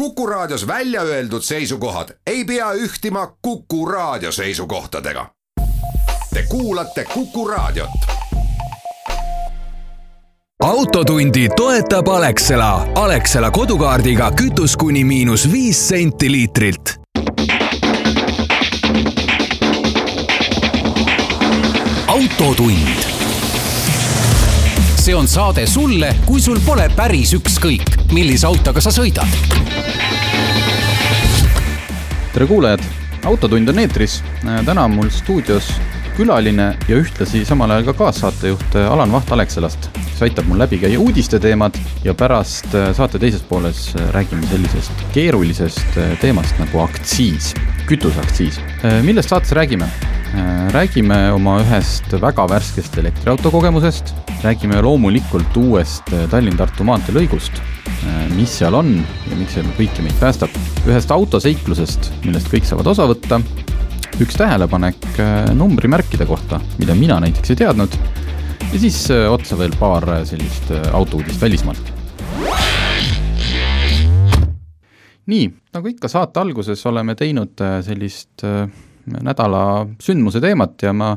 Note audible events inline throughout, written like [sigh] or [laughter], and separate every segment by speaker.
Speaker 1: Kuku Raadios välja öeldud seisukohad ei pea ühtima Kuku Raadio seisukohtadega. Te kuulate Kuku Raadiot.
Speaker 2: autotundi toetab Alexela. Alexela kodukaardiga kütus kuni miinus viis senti liitrilt autotund. See on saade sulle, kui sul pole päris ükskõik, millise autoga sa sõidad.
Speaker 3: tere kuulajad, Autotund on eetris. täna on mul stuudios külaline ja ühtlasi samal ajal ka kaassaatejuht Alan Vaht Alexelast, kes aitab mul läbi käia uudiste teemad ja pärast saate teises pooles räägime sellisest keerulisest teemast nagu aktsiis, kütuseaktsiis. millest saates räägime? Räägime oma ühest väga värskest elektriauto kogemusest, räägime loomulikult uuest Tallinn-Tartu maanteelõigust, mis seal on ja miks see kõiki meid päästab, ühest autoseiklusest, millest kõik saavad osa võtta, üks tähelepanek numbrimärkide kohta, mida mina näiteks ei teadnud, ja siis otsa veel paar sellist autouudist välismaalt. nii, nagu ikka saate alguses oleme teinud sellist nädala sündmuse teemat ja ma,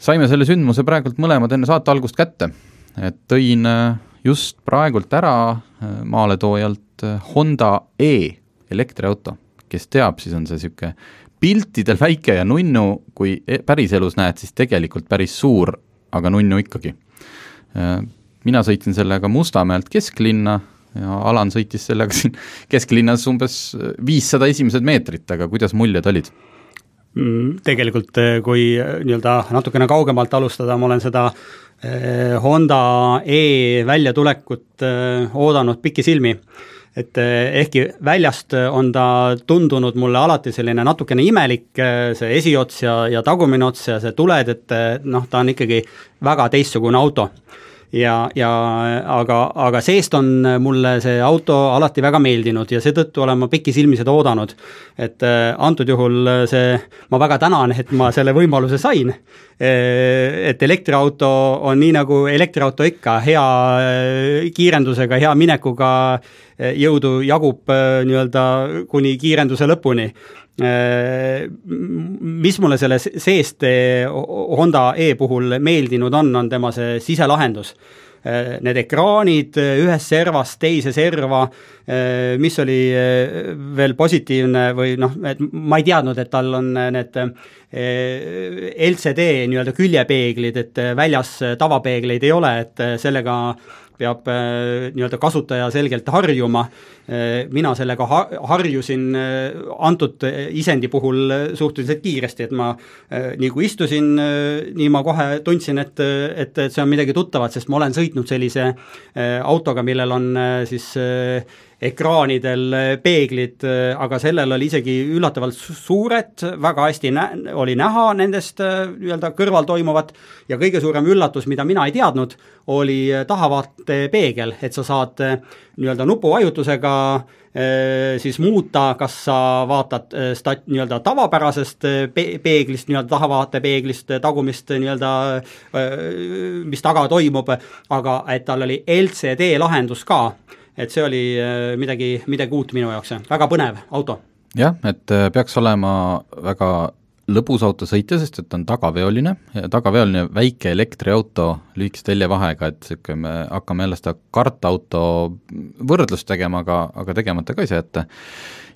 Speaker 3: saime selle sündmuse praegult mõlemad enne saate algust kätte. et tõin äh, just praegult ära äh, maaletoojalt äh, Honda E elektriauto, kes teab, siis on see niisugune piltidel väike ja nunnu, kui e-, päriselus näed, siis tegelikult päris suur, aga nunnu ikkagi. mina sõitsin sellega Mustamäelt kesklinna ja Alan sõitis sellega siin kesklinnas umbes viissada esimesed meetrit, aga kuidas muljed olid?
Speaker 4: Mm, tegelikult eh, kui eh, nii-öelda natukene kaugemalt alustada, ma olen seda eh, Honda E väljatulekut oodanud pikisilmi. et ehkki väljast on ta tundunud mulle alati selline natukene imelik, see esiots ja, ja tagumine ots ja see tuled, et noh, ta on ikkagi väga teistsugune auto ja, ja aga, aga seest on mulle see auto alati väga meeldinud ja seetõttu olen ma pikisilmi seda oodanud. et äh, antud juhul see, ma väga tänan, et ma selle võimaluse sain, äh, et elektriauto on nii, nagu elektriauto ikka, hea äh, kiirendusega, hea minekuga, jõudu jagub nii-öelda kuni kiirenduse lõpuni mis mulle selle seest Honda E puhul meeldinud on, on tema see siselahendus. Need ekraanid ühest servast teise serva, mis oli veel positiivne või noh, et ma ei teadnud, et tal on need LCD nii-öelda küljepeeglid, et väljas tavapeegleid ei ole, et sellega peab äh, nii-öelda kasutaja selgelt harjuma, äh, mina sellega ha-, harjusin äh, antud isendi puhul suhteliselt kiiresti, et ma nii kui istusin, nii ma kohe tundsin, et, et, et see on midagi tuttavat, sest ma olen sõitnud sellise autoga, millel on siis ekraanidel peeglid, aga sellel oli isegi üllatavalt suured, väga hästi nä-, oli näha nendest nii-öelda kõrval toimuvat. Ja kõige suurem üllatus, mida mina ei teadnud, oli tahavaatepeegel, et sa saad nii-öelda nupuvajutusega siis muuta, kas sa vaatad stat-, nii-öelda tavapärasest pe-, peeglist, nii-öelda tahavaatepeeglist, tagumist nii-öelda, mis taga toimub, aga et tal oli LCD lahendus ka et see oli äh, midagi, midagi uut minu jaoks, väga põnev auto.
Speaker 3: jah, et äh, peaks olema väga lõbus auto sõita, sest et ta on tagaveoline, tagaveoline väike elektriauto lühikese teljevahega, et niisugune, me hakkame jälle seda kartauto võrdlust tegema, aga, aga tegemata ka ei saa jätta.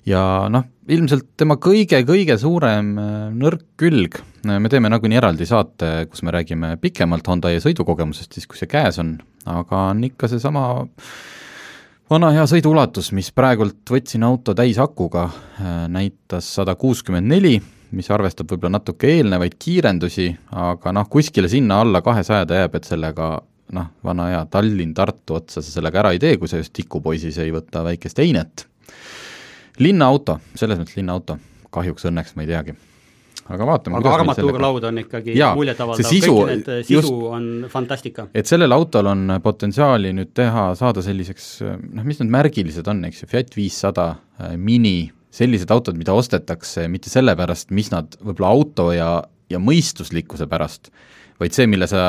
Speaker 3: ja noh, ilmselt tema kõige-kõige suurem äh, nõrk külg, me teeme nagunii eraldi saate, kus me räägime pikemalt Honda e sõidukogemusest, siis kui see käes on, aga on ikka seesama vana hea sõiduulatus, mis praegult võtsin auto täisakuga, äh, näitas sada kuuskümmend neli, mis arvestab võib-olla natuke eelnevaid kiirendusi, aga noh, kuskile sinna alla kahesaja ta jääb, et sellega noh, vana hea Tallinn-Tartu otsa sa sellega ära ei tee, kui sa just tikupoisis ei võta väikest einet. linnaauto, selles mõttes linnaauto, kahjuks õnneks ma ei teagi aga vaatame.
Speaker 4: aga armatuurlaud on ikkagi muljetavaldav, kõik need sisu just, on fantastika.
Speaker 3: et sellel autol on potentsiaali nüüd teha, saada selliseks noh, mis need märgilised on, eks ju, Fiat viissada, äh, Mini, sellised autod, mida ostetakse mitte sellepärast, mis nad võib-olla auto ja ja mõistuslikkuse pärast, vaid see, mille sa,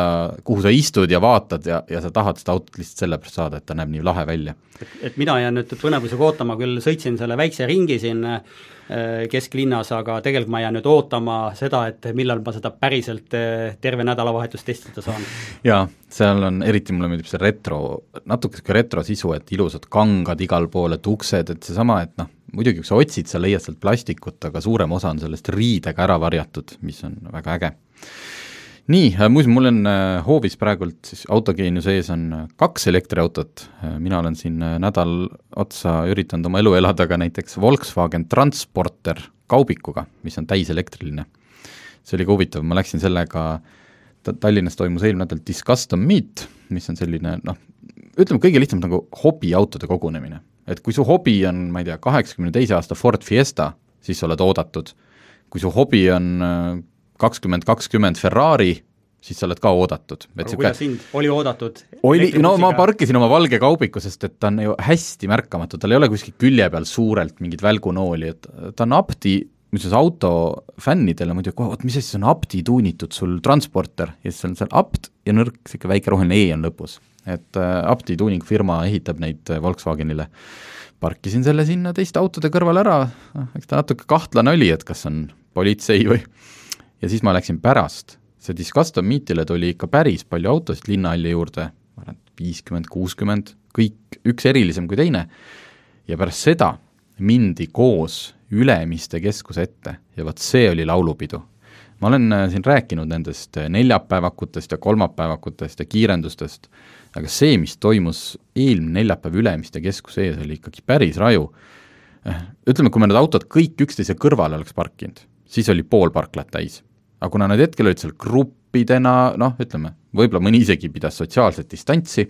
Speaker 3: kuhu sa istud ja vaatad ja, ja sa tahad seda autot lihtsalt sellepärast saada, et ta näeb nii lahe välja.
Speaker 4: et, mina jään nüüd põnevusega ootama, küll sõitsin selle väikse ringi siin äh, kesklinnas, aga tegelikult ma jään nüüd ootama seda, et millal ma seda päriselt äh, terve nädalavahetust testida saan.
Speaker 3: jaa, seal on, eriti mulle meeldib see retro, natuke niisugune retro sisu, et ilusad kangad igal pool, et uksed, et seesama, et noh, muidugi kui sa otsid, sa leiad sealt plastikut, aga suurem osa on sellest riidega ära varjatud, mis on väga äge nii, äh, muuseas, mul on äh, hoovis praegult siis autogeeniuse ees on äh, kaks elektriautot, mina olen siin nädal otsa üritanud oma elu elada ka näiteks Volkswagen Transporter kaubikuga, mis on täiselektriline. see oli ka huvitav, ma läksin sellega, Tallinnas toimus eelmine nädal Discustom Meet, mis on selline noh, ütleme kõige lihtsam nagu hobiautode kogunemine. et kui su hobi on, ma ei tea, kaheksakümne teise aasta Ford Fiesta, siis sa oled oodatud. kui su hobi on kakskümmend kakskümmend Ferrari, siis sa oled ka oodatud.
Speaker 4: aga siuke... kuidas sind, oli oodatud?
Speaker 3: oli, no ma parkisin oma valge kaubiku, sest et ta on ju hästi märkamatu, tal ei ole kuskil külje peal suurelt mingit välgunooli, et ta on apti, muuseas auto fännidele muidu kohe, oot mis asi see on, apti tuunitud sul transporter ja siis on seal apt ja nõrk niisugune väike roheline E on lõpus. et äh, apti tuuningfirma ehitab neid äh, Volkswagenile. parkisin selle sinna teiste autode kõrvale ära, noh, eks ta natuke kahtlane oli, et kas on politsei või ja siis ma läksin pärast, see Discustom Meetile tuli ikka päris palju autosid linnahalli juurde, ma arvan, et viiskümmend, kuuskümmend, kõik, üks erilisem kui teine, ja pärast seda mindi koos Ülemiste keskuse ette. Ja vot see oli laulupidu. ma olen äh, siin rääkinud nendest äh, neljapäevakutest ja kolmapäevakutest ja kiirendustest, aga see, mis toimus eelmine neljapäev Ülemiste keskuse ees, oli ikkagi päris raju. Äh, ütleme, kui me need autod kõik üksteise kõrvale oleks parkinud, siis oli pool parklat täis aga kuna nad hetkel olid seal gruppidena, noh, ütleme, võib-olla mõni isegi pidas sotsiaalset distantsi,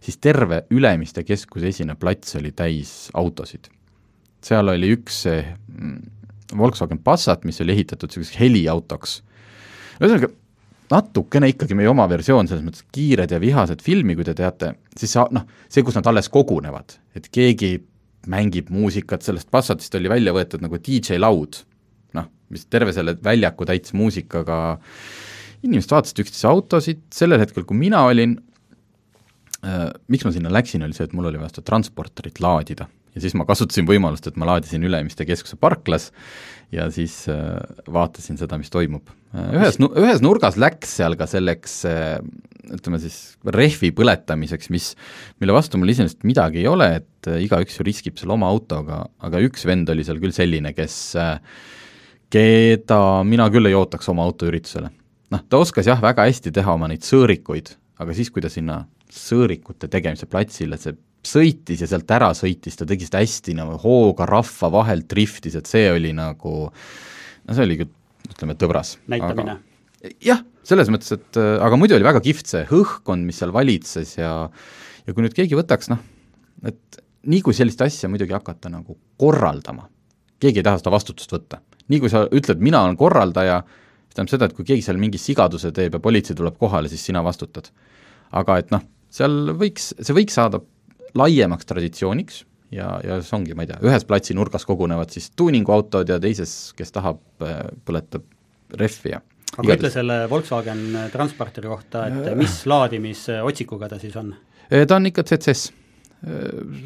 Speaker 3: siis terve Ülemiste keskuse esine plats oli täis autosid. seal oli üks mm, Volkswagen Passat, mis oli ehitatud niisuguseks heliautoks. ühesõnaga, natukene ikkagi meie oma versioon, selles mõttes kiired ja vihased filmi, kui te teate, siis sa noh, see, kus nad alles kogunevad, et keegi mängib muusikat, sellest Passatist oli välja võetud nagu DJ-laud mis terve selle väljaku täitis muusikaga, inimesed vaatasid üksteise autosid, sellel hetkel, kui mina olin äh,, miks ma sinna läksin, oli see, et mul oli vaja seda transporterit laadida. ja siis ma kasutasin võimalust, et ma laadisin Ülemiste keskuse parklas ja siis äh, vaatasin seda, mis toimub äh,. Ühes, ühes nurgas läks seal ka selleks ütleme siis rehvi põletamiseks, mis, mille vastu mul iseenesest midagi ei ole, et igaüks ju riskib selle oma autoga, aga üks vend oli seal küll selline, kes äh, keda mina küll ei ootaks oma autoüritusele. noh, ta oskas jah, väga hästi teha oma neid sõõrikuid, aga siis, kui ta sinna sõõrikute tegemise platsile, see sõitis ja sealt ära sõitis, ta tegi seda hästi nagu hooga rahva vahelt driftis, et see oli nagu, no see oli küll, ütleme, tõbras.
Speaker 4: näitamine.
Speaker 3: jah, selles mõttes, et aga muidu oli väga kihvt see õhkkond, mis seal valitses ja ja kui nüüd keegi võtaks noh, et nii kui sellist asja muidugi hakata nagu korraldama, keegi ei taha seda vastutust võtta nii kui sa ütled, mina olen korraldaja, see tähendab seda, et kui keegi seal mingi sigaduse teeb ja politsei tuleb kohale, siis sina vastutad. aga et noh, seal võiks, see võiks saada laiemaks traditsiooniks ja, ja see ongi, ma ei tea, ühes platsi nurgas kogunevad siis tuuninguautod ja teises, kes tahab, põletab rehvi ja
Speaker 4: aga Igadus. ütle selle Volkswagen Transporteri kohta, et äh. mis laadimisotsikuga ta siis on?
Speaker 3: ta on ikka CCS,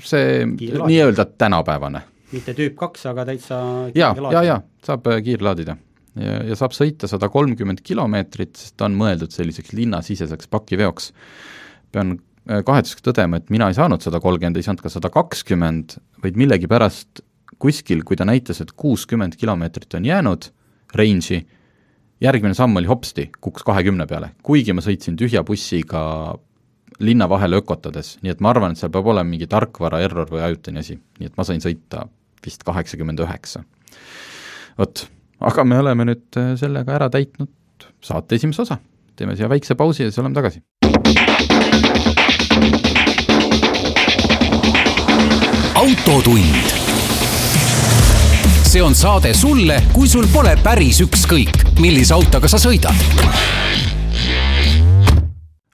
Speaker 3: see nii-öelda tänapäevane
Speaker 4: mitte tüüp kaks, aga täitsa
Speaker 3: ja, ja, ja saab äh, kiirlaadida. ja, ja saab sõita sada kolmkümmend kilomeetrit, sest ta on mõeldud selliseks linnasiseseks pakiveoks. pean äh, kahetsusega tõdema, et mina ei saanud sada kolmkümmend, ei saanud ka sada kakskümmend, vaid millegipärast kuskil, kui ta näitas, et kuuskümmend kilomeetrit on jäänud range'i, järgmine samm oli hopsti, kukkus kahekümne peale, kuigi ma sõitsin tühja bussiga linna vahele ökotades, nii et ma arvan, et seal peab olema mingi tarkvara error või ajutine asi, nii et ma sain sõita vist kaheksakümmend üheksa. vot, aga me oleme nüüd äh, sellega ära täitnud saate esimese osa. teeme siia väikse pausi ja siis oleme tagasi.
Speaker 2: autotund. see on saade sulle, kui sul pole päris ükskõik, millise autoga sa sõidad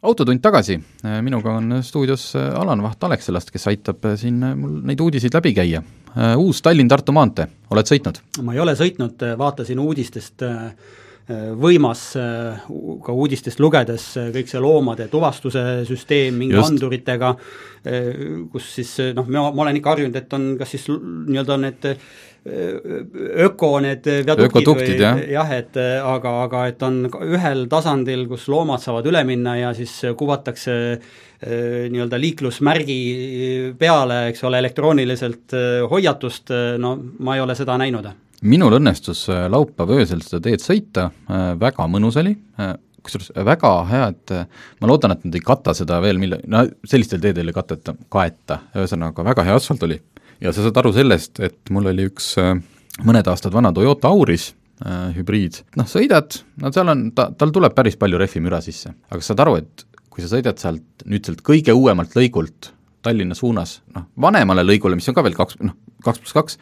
Speaker 3: autotund tagasi, minuga on stuudios Alan Vaht Alexelast, kes aitab siin mul neid uudiseid läbi käia. uus Tallinn-Tartu maantee, oled sõitnud?
Speaker 4: ma ei ole sõitnud, vaatasin uudistest võimas ka uudistest lugedes, kõik see loomade tuvastuse süsteem mingi Just. anduritega, kus siis noh, ma, ma olen ikka harjunud, et on kas siis nii-öelda need öko need viaduktid jah, jah, et aga, aga et on ühel tasandil, kus loomad saavad üle minna ja siis kuvatakse nii-öelda liiklusmärgi peale, eks ole, elektrooniliselt hoiatust, no ma ei ole seda näinud.
Speaker 3: Minul õnnestus laupäeva öösel seda teed sõita, väga mõnus oli, kusjuures väga hea, et ma loodan, et nad ei kata seda veel mille, no sellistel teedel ei kateta, kaeta, ühesõnaga väga hea asfalt oli ja sa saad aru sellest, et mul oli üks äh, mõned aastad vana Toyota Auris äh,, hübriid, noh sõidad, no seal on, ta, tal tuleb päris palju rehvimüra sisse, aga saad aru, et kui sa sõidad sealt nüüd sealt kõige uuemalt lõigult Tallinna suunas, noh, vanemale lõigule, mis on ka veel kaks, noh, kaks pluss kaks,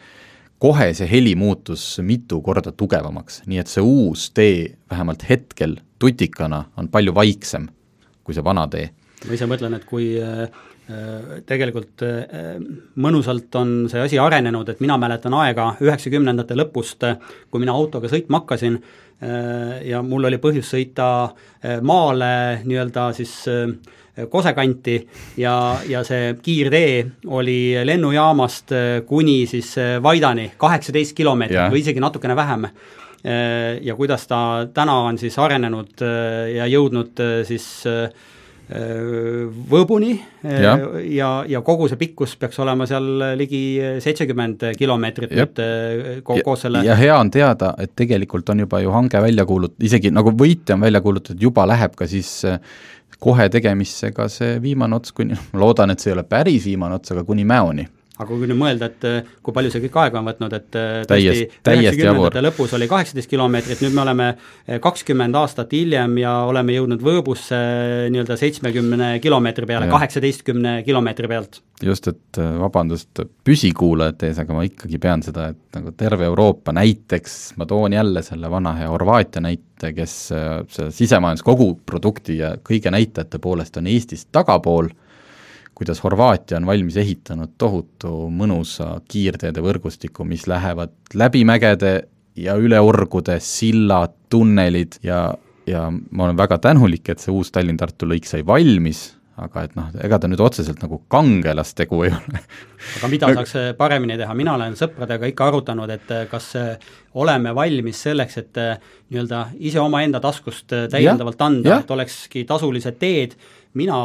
Speaker 3: kohe see heli muutus mitu korda tugevamaks, nii et see uus tee vähemalt hetkel tutikana on palju vaiksem kui see vana tee.
Speaker 4: ma ise mõtlen, et kui äh, tegelikult äh, mõnusalt on see asi arenenud, et mina mäletan aega üheksakümnendate lõpust, kui mina autoga sõitma hakkasin äh, ja mul oli põhjus sõita maale nii-öelda siis Kose kanti ja, ja see kiirtee oli lennujaamast kuni siis Vaidani, kaheksateist kilomeetrit yeah. või isegi natukene vähem ja kuidas ta täna on siis arenenud ja jõudnud siis Võõbuni ja. ja, ja kogu see pikkus peaks olema seal ligi seitsekümmend kilomeetrit nüüd koos, koos selle
Speaker 3: ja hea on teada, et tegelikult on juba ju hange välja kuulut-, isegi nagu võitja on välja kuulutatud, juba läheb ka siis kohe tegemisse ka see viimane ots kuni, [laughs] ma loodan, et see ei ole päris viimane ots, aga kuni Mäoni
Speaker 4: aga kui nüüd mõelda, et äh, kui palju see kõik aega on võtnud, et äh, tõesti üheksakümnendate lõpus oli kaheksateist kilomeetrit, nüüd me oleme äh, kakskümmend aastat hiljem ja oleme jõudnud Võõbusse nii-öelda seitsmekümne kilomeetri peale, kaheksateistkümne kilomeetri pealt.
Speaker 3: just, et vabandust püsikuulajate ees, aga ma ikkagi pean seda, et nagu terve Euroopa näiteks, ma toon jälle selle vana hea Horvaatia näite, kes see sisemajandus kogu produkti ja kõige näitajate poolest on Eestist tagapool kuidas Horvaatia on valmis ehitanud tohutu mõnusa kiirteede võrgustiku, mis lähevad läbi mägede ja üle orgude, sillad, tunnelid ja, ja ma olen väga tänulik, et see uus Tallinn-Tartu lõik sai valmis, aga et noh, ega ta nüüd otseselt nagu kangelastegu ei ole.
Speaker 4: aga mida saaks paremini teha, mina olen sõpradega ikka arutanud, et kas oleme valmis selleks, et nii-öelda ise omaenda taskust täiendavalt anda, et olekski tasulised teed, mina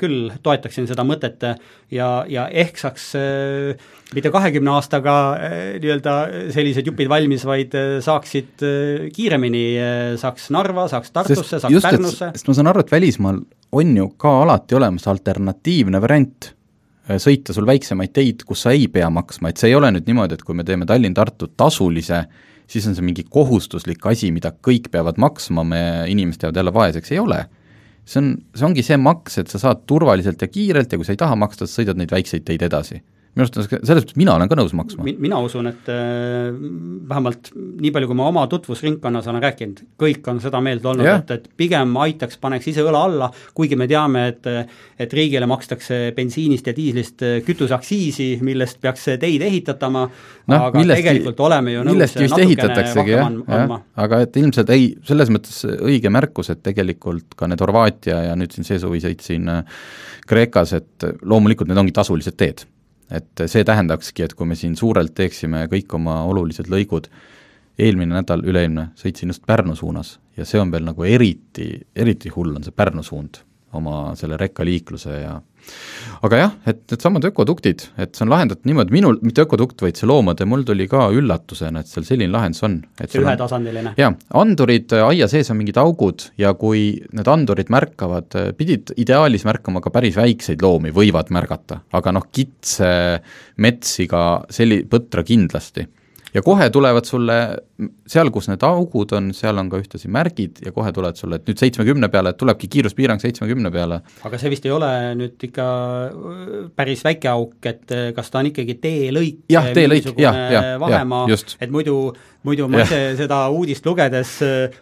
Speaker 4: küll toetaksin seda mõtet ja, ja ehk saaks äh, mitte kahekümne aastaga äh, nii-öelda sellised jupid valmis, vaid äh, saaksid kiiremini, saaks Narva, saaks Tartusse, saaks just, Pärnusse.
Speaker 3: sest ma saan aru, et välismaal on ju ka alati olemas alternatiivne variant sõita sul väiksemaid teid, kus sa ei pea maksma, et see ei ole nüüd niimoodi, et kui me teeme Tallinn-Tartu tasulise, siis on see mingi kohustuslik asi, mida kõik peavad maksma, me, inimesed jäävad jälle vaeseks, ei ole see on, see ongi see maks, et sa saad turvaliselt ja kiirelt ja kui sa ei taha maksta, sa sõidad neid väikseid teid edasi minu arust on selles mõttes, mina olen ka nõus maksma.
Speaker 4: mina usun, et äh, vähemalt nii palju, kui ma oma tutvusringkonnas olen rääkinud, kõik on seda meelt olnud, et, et pigem aitaks, paneks ise õla alla, kuigi me teame, et et riigile makstakse bensiinist ja diislist kütuseaktsiisi, millest peaks teid ehitatama no,, aga millestki, tegelikult oleme ju nõus natukene
Speaker 3: rohkem andma. aga et ilmselt ei, selles mõttes õige märkus, et tegelikult ka need Horvaatia ja nüüd siin see suvi sõitsin äh, Kreekas, et loomulikult need ongi tasulised teed et see tähendakski, et kui me siin suurelt teeksime kõik oma olulised lõigud, eelmine nädal, üle-eelmine, sõitsin just Pärnu suunas ja see on veel nagu eriti, eriti hull on see Pärnu suund oma selle rekkaliikluse ja aga jah, et needsamad ökoduktid, et see on lahendatud niimoodi, minul mitte ökodukt, vaid see loomade, mul tuli ka üllatusena, et seal selline lahendus on.
Speaker 4: see ühetasandiline?
Speaker 3: jaa, andurid, aia sees on mingid augud ja kui need andurid märkavad, pidid ideaalis märkama ka päris väikseid loomi, võivad märgata, aga noh, kitse, metssiga, selli-, põtra kindlasti ja kohe tulevad sulle, seal, kus need augud on, seal on ka ühtlasi märgid ja kohe tulevad sulle, et nüüd seitsmekümne peale, et tulebki kiiruspiirang seitsmekümne peale.
Speaker 4: aga see vist ei ole nüüd ikka päris väike auk, et kas ta on ikkagi teelõik, mingisugune vahemaa, et muidu muidu ma ise seda uudist lugedes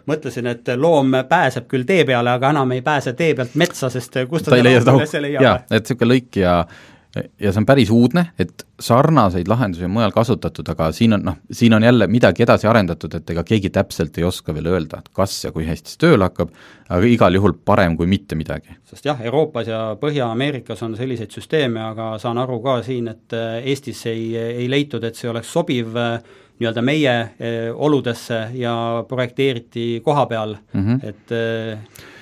Speaker 4: mõtlesin, et loom pääseb küll tee peale, aga enam ei pääse tee pealt metsa, sest kust ta,
Speaker 3: ta ei leia seda auk, jaa, et niisugune lõik ja ja see on päris uudne, et sarnaseid lahendusi on mujal kasutatud, aga siin on noh, siin on jälle midagi edasi arendatud, et ega keegi täpselt ei oska veel öelda, et kas ja kui hästi see tööle hakkab, aga igal juhul parem kui mitte midagi.
Speaker 4: sest jah, Euroopas ja Põhja-Ameerikas on selliseid süsteeme, aga saan aru ka siin, et äh, Eestis ei, ei leitud, et see oleks sobiv äh, nii-öelda meie eh, oludesse ja projekteeriti koha peal mm, -hmm. et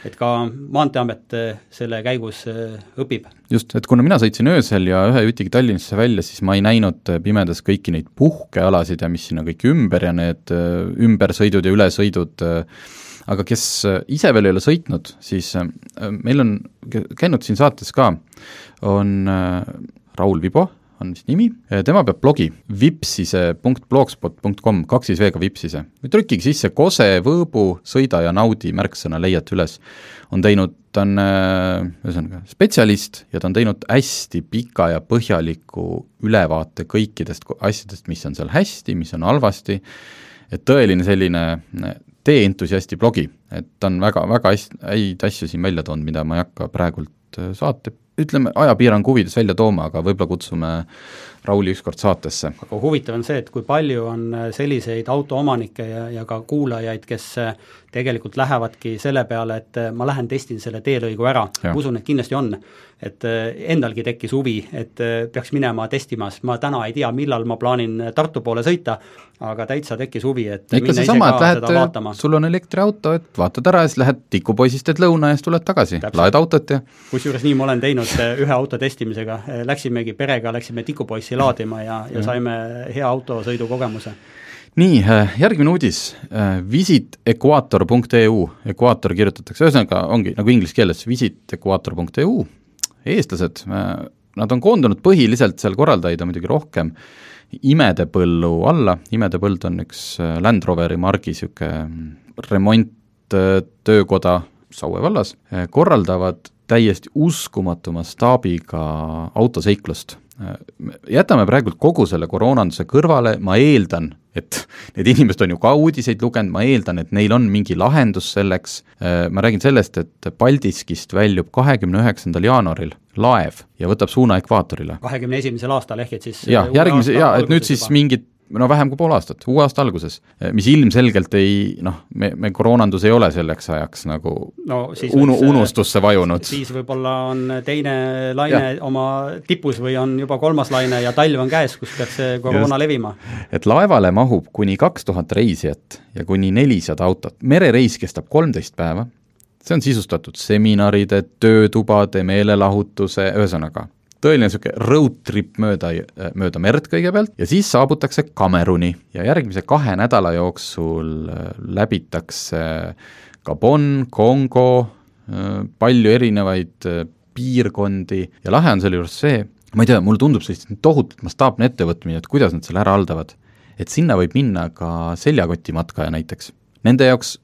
Speaker 4: et ka Maanteeamet eh, selle käigus õpib.
Speaker 3: just, et kuna mina sõitsin öösel ja ühe jutiga Tallinnasse välja, siis ma ei näinud pimedas kõiki neid puhkealasid ja mis sinna kõik ümber ja need ümbersõidud ja ülesõidud, aga kes ise veel ei ole sõitnud, siis meil on käinud siin saates ka, on Raul Vibo, on vist nimi, tema peab blogi vipsise.blogspot.com, kaks siis V-ga Vipsise. trükkige sisse Kose, Võõbu, sõida ja naudi märksõna, leiate üles. on teinud, ta on ühesõnaga spetsialist ja ta on teinud hästi pika ja põhjaliku ülevaate kõikidest asjadest, mis on seal hästi, mis on halvasti, et tõeline selline tee-entusiasti blogi, et ta on väga, väga hästi, häid asju siin välja toonud, mida ma ei hakka praegult saate ütleme, ajapiirangu huvides välja tooma, aga võib-olla kutsume Rauli ükskord saatesse.
Speaker 4: aga huvitav on see, et kui palju on äh, selliseid autoomanikke ja, ja ka kuulajaid, kes äh, tegelikult lähevadki selle peale, et äh, ma lähen testin selle teelõigu ära, usun, et kindlasti on. et endalgi tekkis huvi, et peaks minema testima, sest ma täna ei tea, millal ma plaanin Tartu poole sõita, aga täitsa tekkis huvi, et
Speaker 3: ikka seesama, et lähed, sul on elektriauto, et vaatad ära ja siis lähed tikupoisist, teed lõuna ja siis tuled tagasi, laed autot ja
Speaker 4: kusjuures nii ma olen teinud ühe auto testimisega, läksimegi perega, läksime tikupoissi laadima ja, ja saime hea autosõidukogemuse
Speaker 3: nii, äh, järgmine uudis, äh, visitequator.eu, ekvaator kirjutatakse, ühesõnaga ongi nagu inglise keeles visitequator.eu, eestlased, äh, nad on koondunud põhiliselt, seal korraldajaid on muidugi rohkem, Imedepõllu alla, Imedepõld on üks Land Roveri margi niisugune remonttöökoda Saue vallas, korraldavad täiesti uskumatu mastaabiga autoseiklust jätame praegult kogu selle koroonanduse kõrvale, ma eeldan, et [laughs] need inimesed on ju ka uudiseid lugenud, ma eeldan, et neil on mingi lahendus selleks, ma räägin sellest, et Paldiskist väljub kahekümne üheksandal jaanuaril laev ja võtab suuna ekvaatorile.
Speaker 4: kahekümne esimesel aastal, ehk et siis
Speaker 3: jah, järgmise, jaa, et nüüd siis juba. No vähem kui pool aastat, uue aasta alguses, mis ilmselgelt ei noh, me, me koroonandus ei ole selleks ajaks nagu no, unu, unustusse vajunud.
Speaker 4: siis võib-olla on teine laine ja. oma tipus või on juba kolmas laine ja talv on käes, kus peaks see koroona Just. levima.
Speaker 3: et laevale mahub kuni kaks tuhat reisijat ja kuni nelisada autot, merereis kestab kolmteist päeva, see on sisustatud seminaride, töötubade, meelelahutuse, ühesõnaga tõeline niisugune road trip mööda, mööda merd kõigepealt ja siis saabutakse Kameruni ja järgmise kahe nädala jooksul äh, läbitakse Gabon, Kongo, äh, palju erinevaid äh, piirkondi ja lahe on selle juures see, ma ei tea, mulle tundub see lihtsalt tohutult mastaapne ettevõtmine, et kuidas nad selle ära haldavad. et sinna võib minna ka seljakotimatkaja näiteks. Nende jaoks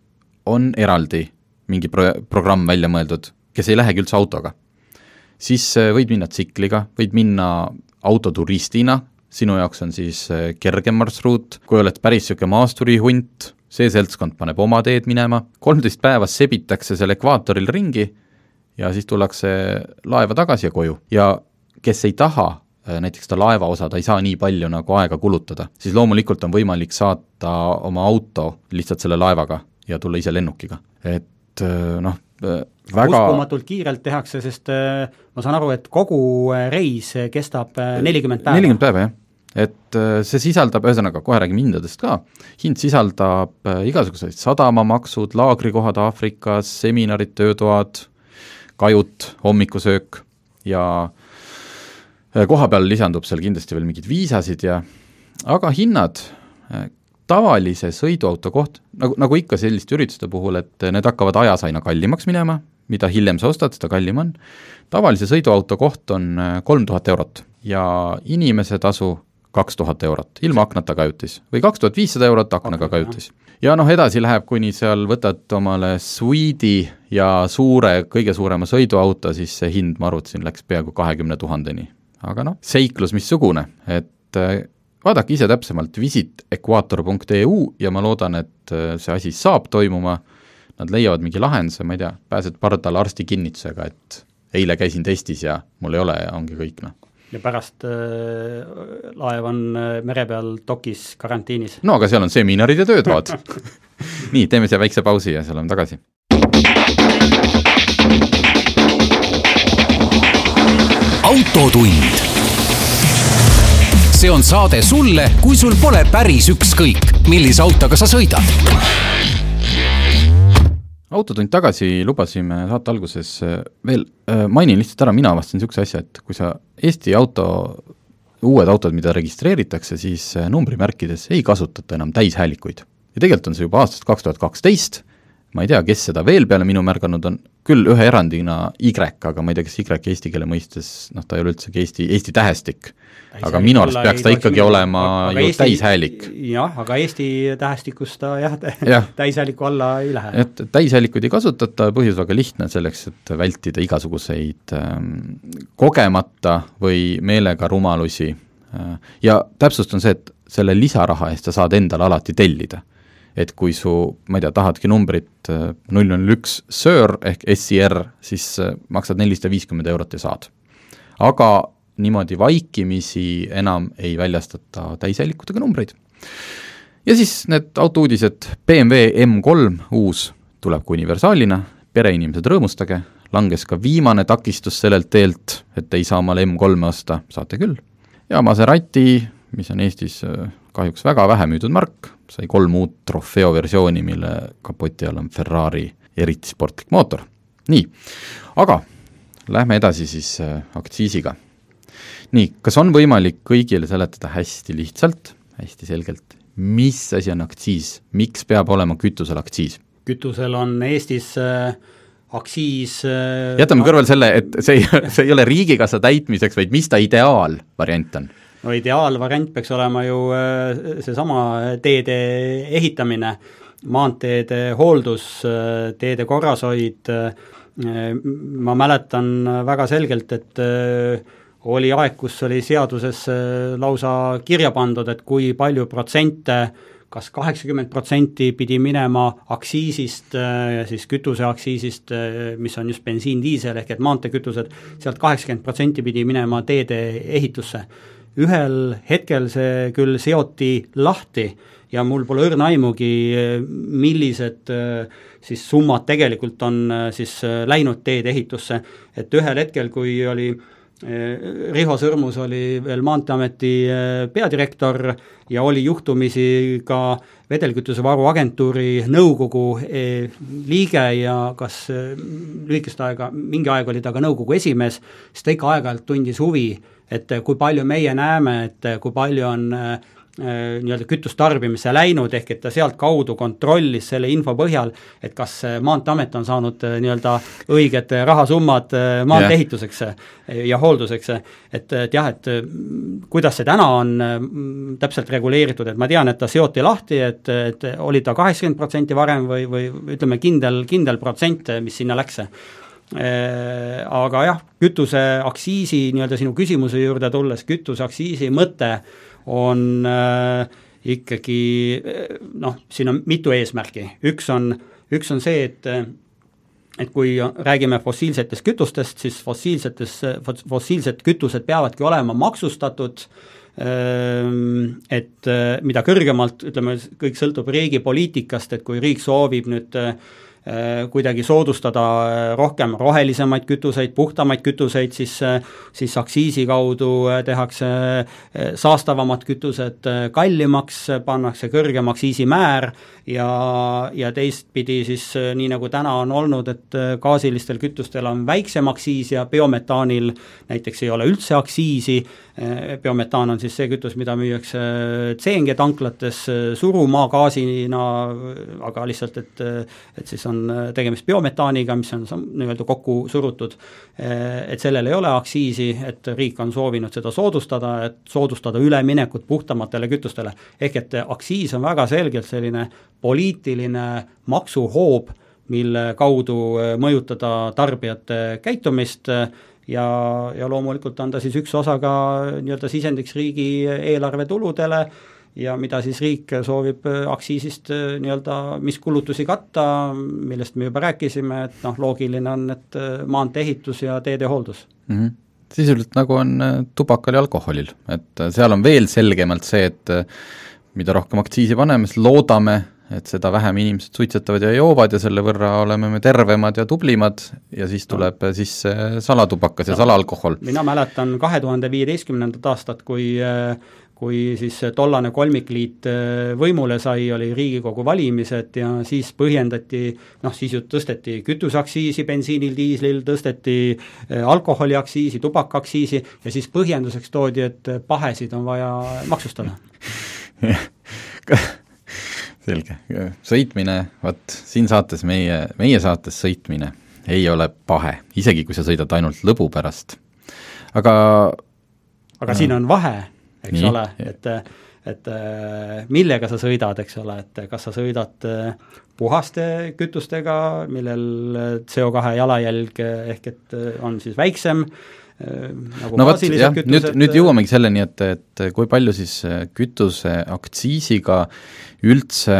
Speaker 3: on eraldi mingi pro-, programm välja mõeldud, kes ei lähegi üldse autoga siis äh, võid minna tsikliga, võid minna autoturistina, sinu jaoks on siis äh, kergem marsruut, kui oled päris niisugune maasturihunt, see seltskond paneb oma teed minema, kolmteist päeva sebitakse seal ekvaatoril ringi ja siis tullakse laeva tagasi ja koju. ja kes ei taha äh, näiteks seda laevaosa, ta ei saa nii palju nagu aega kulutada, siis loomulikult on võimalik saata oma auto lihtsalt selle laevaga ja tulla ise lennukiga. et noh,
Speaker 4: väga uskumatult kiirelt tehakse, sest äh, ma saan aru, et kogu äh, reis kestab äh, nelikümmend päeva.
Speaker 3: nelikümmend päeva, jah. et see sisaldab, ühesõnaga kohe räägime hindadest ka, hind sisaldab igasuguseid sadamamaksud, laagrikohad Aafrikas, seminarid, töötoad, kajut, hommikusöök ja koha peal lisandub seal kindlasti veel mingeid viisasid ja aga hinnad tavalise sõiduauto koht, nagu, nagu ikka selliste ürituste puhul, et need hakkavad ajas aina kallimaks minema, mida hiljem sa ostad, seda kallim on, tavalise sõiduauto koht on äh, kolm tuhat eurot ja inimese tasu kaks tuhat eurot, ilma aknata kajutis. või kaks tuhat viissada eurot aknaga kajutis. ja noh, edasi läheb, kuni seal võtad omale Suiidi ja suure, kõige suurema sõiduauto, siis see hind, ma arvutasin, läks peaaegu kahekümne tuhandeni. aga noh, seiklus missugune, et äh, vaadake ise täpsemalt visitequator.eu ja ma loodan, et äh, see asi saab toimuma, nad leiavad mingi lahenduse, ma ei tea, pääsed pardale arsti kinnitusega, et eile käisin testis ja mul ei ole ja ongi kõik, noh.
Speaker 4: ja pärast äh, laev on äh, mere peal dokis karantiinis.
Speaker 3: no aga seal on seminarid ja töötoad [laughs] nii, teeme siia väikse pausi ja siis oleme tagasi.
Speaker 2: autotund. See on saade sulle, kui sul pole päris ükskõik, millise autoga sa sõidad
Speaker 3: autotund tagasi lubasime saate alguses äh, veel, äh, mainin lihtsalt ära, mina avastasin niisuguse asja, et kui sa Eesti auto, uued autod, mida registreeritakse, siis äh, numbrimärkides ei kasutata enam täishäälikuid. ja tegelikult on see juba aastast kaks tuhat kaksteist, ma ei tea, kes seda veel peale minu märganud on, küll ühe erandina Y, aga ma ei tea, kas Y eesti keele mõistes, noh, ta ei ole üldsegi Eesti, Eesti tähestik. Aga minu arust peaks ta ikkagi minna. olema aga ju Eesti, täishäälik.
Speaker 4: jah, aga Eesti tähestikus ta jah ja. [laughs] täishääliku alla ei lähe.
Speaker 3: et täishäälikuid ei kasutata, põhjus väga lihtne, selleks et vältida igasuguseid ähm, kogemata või meelega rumalusi äh,. ja täpsustan see, et selle lisaraha eest sa saad endale alati tellida et kui su, ma ei tea, tahadki numbrit äh, null null üks SIR ehk SIR, siis äh, maksad nelisada viiskümmend eurot ja saad. aga niimoodi vaikimisi enam ei väljastata täishäällikutega numbreid. ja siis need autouudised, BMW M3 uus tuleb ka universaalina, pereinimesed rõõmustage, langes ka viimane takistus sellelt teelt, et ei saa omale M3-e osta, saate küll. ja Maserati, mis on Eestis äh, kahjuks väga vähe müüdud mark, sai kolm uut trofeo versiooni, mille kapoti all on Ferrari eriti sportlik mootor. nii, aga lähme edasi siis äh, aktsiisiga. Nii, kas on võimalik kõigile seletada hästi lihtsalt, hästi selgelt, mis asi on aktsiis, miks peab olema kütusel aktsiis?
Speaker 4: kütusel on Eestis äh, aktsiis
Speaker 3: äh, jätame kõrvale selle, et see ei, [laughs] see ei ole riigikassa täitmiseks, vaid mis ta ideaalvariant on?
Speaker 4: no ideaalvariant peaks olema ju äh, seesama teede ehitamine, maanteede hooldus, äh, teede korrashoid, äh, ma mäletan väga selgelt, et oli aeg, kus oli seaduses lausa kirja pandud, et kui palju protsente kas kaheksakümmend protsenti pidi minema aktsiisist, siis kütuseaktsiisist, mis on just bensiin, diisel ehk et maanteekütused, sealt kaheksakümmend protsenti pidi minema teede ehitusse. Ühel hetkel see küll seoti lahti ja mul pole õrna aimugi, millised äh, siis summad tegelikult on äh, siis äh, läinud teedeehitusse, et ühel hetkel, kui oli Riho Sõrmus oli veel Maanteeameti peadirektor ja oli juhtumisi ka vedelkütusevaru agentuuri nõukogu liige ja kas lühikest aega, mingi aeg oli ta ka nõukogu esimees, siis ta ikka aeg-ajalt tundis huvi et eh, kui palju meie näeme, et eh, kui palju on nii-öelda kütustarbimisse läinud, ehk et ta sealtkaudu kontrollis selle info põhjal, et kas Maanteeamet on saanud nii-öelda õiged rahasummad maantee ehituseks ja hoolduseks. et, et jah, et kuidas see täna on täpselt reguleeritud, et ma tean, et ta seoti lahti, et, et oli ta kaheksakümmend protsenti varem või, või ütleme, kindel, kindel protsent, mis sinna läks Äh, aga jah, kütuseaktsiisi nii-öelda sinu küsimuse juurde tulles, kütuseaktsiisi mõte on äh, ikkagi äh, noh, siin on mitu eesmärki, üks on, üks on see, et et kui räägime fossiilsetest kütustest, siis fossiilsetes, fossiilsed kütused peavadki olema maksustatud, et mida kõrgemalt, ütleme, kõik sõltub riigi poliitikast, et kui riik soovib nüüd äh, Äh, kuidagi soodustada äh, rohkem rohelisemaid kütuseid, puhtamaid kütuseid, siis äh, siis aktsiisi kaudu tehakse saastavamad kütused kallimaks, pannakse kõrgem aktsiisimäär ja, ja teistpidi siis nii, nagu täna on olnud, et gaasilistel kütustel on väiksem aktsiis ja biometaanil näiteks ei ole üldse aktsiisi, biometaan on siis see kütus, mida müüakse CNG tanklates surumaagaasina, aga lihtsalt, et et siis on on äh, tegemist biometaaniga, mis on nii-öelda kokku surutud, äh, et sellel ei ole aktsiisi, et riik on soovinud seda soodustada, et soodustada üleminekut puhtamatele kütustele. ehk et aktsiis on väga selgelt selline poliitiline maksuhoob, mille kaudu äh, mõjutada tarbijate käitumist ja, ja loomulikult on ta siis üks osa ka nii-öelda sisendiks riigieelarve tuludele ja mida siis riik soovib äh, aktsiisist äh, nii-öelda, mis kulutusi katta, millest me juba rääkisime, et noh, loogiline on, et äh, maantee ehitus ja teede hooldus
Speaker 3: mm. -hmm sisuliselt nagu on äh, tubakal ja alkoholil, et äh, seal on veel selgemalt see, et äh, mida rohkem aktsiisi paneme, siis loodame, et seda vähem inimesed suitsetavad ja joovad ja selle võrra oleme me tervemad ja tublimad ja siis tuleb no. sisse salatubakas ja no. salaalkohol.
Speaker 4: mina mäletan kahe tuhande viieteistkümnendat aastat, kui kui siis tollane kolmikliit äh, võimule sai, oli Riigikogu valimised ja siis põhjendati, noh siis ju tõsteti kütuseaktsiisi bensiinil, diislil, tõsteti äh, alkoholiaktsiisi, tubakaaktsiisi ja siis põhjenduseks toodi, et pahesid on vaja maksustada. [laughs]
Speaker 3: Selge, sõitmine, vot siin saates meie, meie saates sõitmine ei ole pahe, isegi kui sa sõidad ainult lõbu pärast, aga
Speaker 4: aga siin on vahe eks Nii. ole, et et millega sa sõidad, eks ole, et kas sa sõidad äh, puhaste kütustega, millel CO2 jalajälg ehk et on siis väiksem,
Speaker 3: äh, nagu no vot, jah, nüüd, nüüd jõuamegi selleni, et, et kui palju siis äh, kütuseaktsiisiga üldse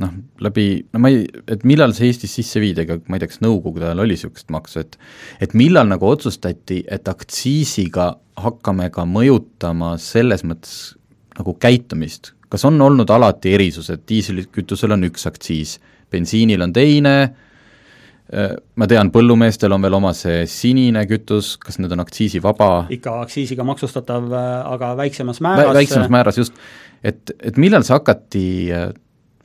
Speaker 3: noh, läbi, no ma ei, et millal see Eestis sisse viidi, ega ma ei tea, kas Nõukogude ajal oli niisugust maksu, et et millal nagu otsustati, et aktsiisiga hakkame ka mõjutama selles mõttes nagu käitumist, kas on olnud alati erisused, diiselkütusel on üks aktsiis, bensiinil on teine, ma tean, põllumeestel on veel oma see sinine kütus, kas need on aktsiisivaba?
Speaker 4: ikka aktsiisiga maksustatav, äh, aga väiksemas määras
Speaker 3: väiksemas määras, just. et, et millal see hakati äh,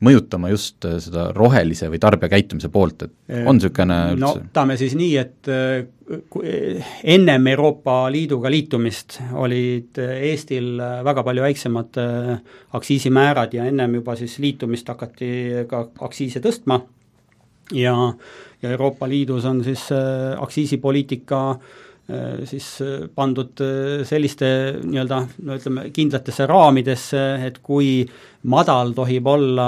Speaker 3: mõjutama just äh, seda rohelise või tarbija käitumise poolt, et on niisugune üldse?
Speaker 4: no võtame siis nii, et äh, ennem Euroopa Liiduga liitumist olid äh, Eestil väga palju väiksemad aktsiisimäärad ja ennem juba siis liitumist hakati ka aktsiise tõstma ja, ja Euroopa Liidus on siis aktsiisipoliitika äh, Äh, siis äh, pandud äh, selliste nii-öelda no ütleme, kindlatesse raamidesse, et kui madal tohib olla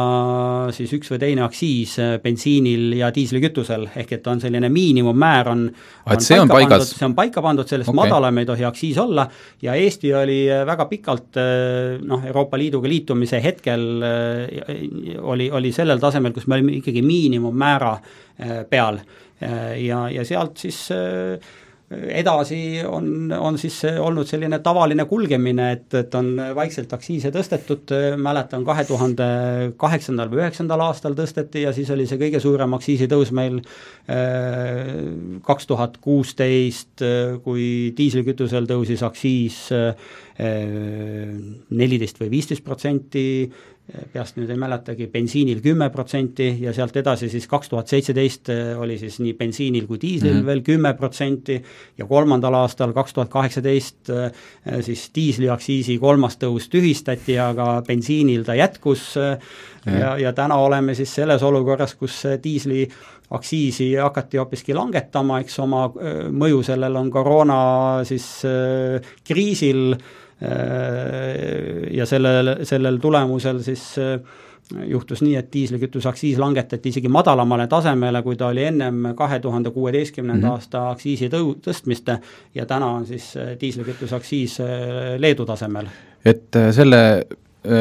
Speaker 4: siis üks või teine aktsiis bensiinil ja diislikütusel, ehk et on selline miinimummäär on
Speaker 3: et see on paigas?
Speaker 4: see on paika pandud, sellest okay. madalam ei tohi aktsiis olla ja Eesti oli väga pikalt noh, Euroopa Liiduga liitumise hetkel oli, oli sellel tasemel, kus me olime ikkagi miinimummäära peal ja, ja sealt siis äh, edasi on, on siis olnud selline tavaline kulgemine, et, et on vaikselt aktsiise tõstetud, mäletan kahe tuhande kaheksandal või üheksandal aastal tõsteti ja siis oli see kõige suurem aktsiisitõus meil äh, kaks tuhat kuusteist, kui diislikütusel tõusis aktsiis äh, neliteist või viisteist protsenti, peast nüüd ei mäletagi, bensiinil kümme protsenti ja sealt edasi siis kaks tuhat seitseteist eh, oli siis nii bensiinil kui diislil mm -hmm. veel kümme protsenti ja kolmandal aastal, kaks tuhat kaheksateist, eh, siis diisliaktsiisi kolmas tõus tühistati, aga bensiinil ta jätkus mm -hmm. ja, ja täna oleme siis selles olukorras, kus diisli aktsiisi hakati hoopiski langetama, eks oma mõju sellel on koroona siis kriisil äh, Äh, ja sellel, sellel tulemusel siis äh, juhtus nii, et diislikütuse aktsiis langetati isegi madalamale tasemele, kui ta oli ennem kahe tuhande kuueteistkümnenda mhm. aasta aktsiisi tõu-, tõstmist ja täna on siis äh, diislikütuse aktsiis Leedu tasemel.
Speaker 3: et selle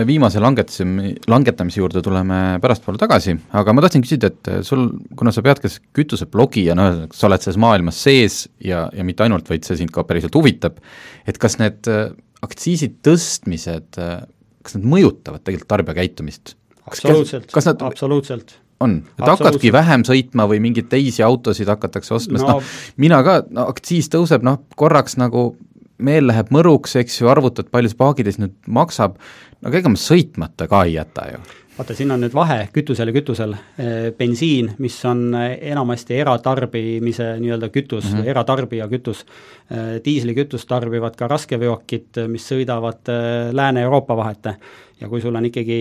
Speaker 3: viimase langetuse, langetamise juurde tuleme pärastpoole tagasi, aga ma tahtsin küsida, et sul, kuna sa pead kas kütuseblogi ja noh, sa oled selles maailmas sees ja, ja mitte ainult, vaid see sind ka päriselt huvitab, et kas need aktsiisi tõstmised, kas nad mõjutavad tegelikult tarbija käitumist?
Speaker 4: absoluutselt, absoluutselt.
Speaker 3: On, et hakkadki vähem sõitma või mingeid teisi autosid hakatakse ostma no., sest noh, mina ka, no aktsiis tõuseb, noh korraks nagu meel läheb mõruks, eks ju, arvutad, palju see paagitäis nüüd maksab, no ega ma sõitmata ka ei jäta ju
Speaker 4: vaata, siin on nüüd vahe kütusel ja kütusel, bensiin, mis on enamasti eratarbimise nii-öelda kütus mm, -hmm. eratarbija kütus, diislikütust tarbivad ka raskeveokid, mis sõidavad Lääne-Euroopa vahet ja kui sul on ikkagi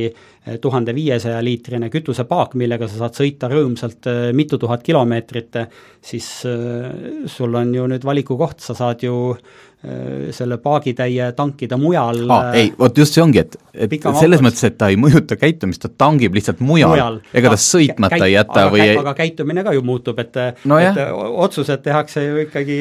Speaker 4: tuhande viiesaja liitrine kütusepaak, millega sa saad sõita rõõmsalt mitu tuhat kilomeetrit, siis sul on ju nüüd valikukoht, sa saad ju selle paagitäie tankida mujal
Speaker 3: ah,. ei, vot just see ongi, et, et selles mõttes, et ta ei mõjuta käitumist, ta tangib lihtsalt mujal, mujal., ega ta sõitmata ei jäta
Speaker 4: aga,
Speaker 3: või ei
Speaker 4: aga käitumine ka ju muutub, et no et otsused tehakse ju ikkagi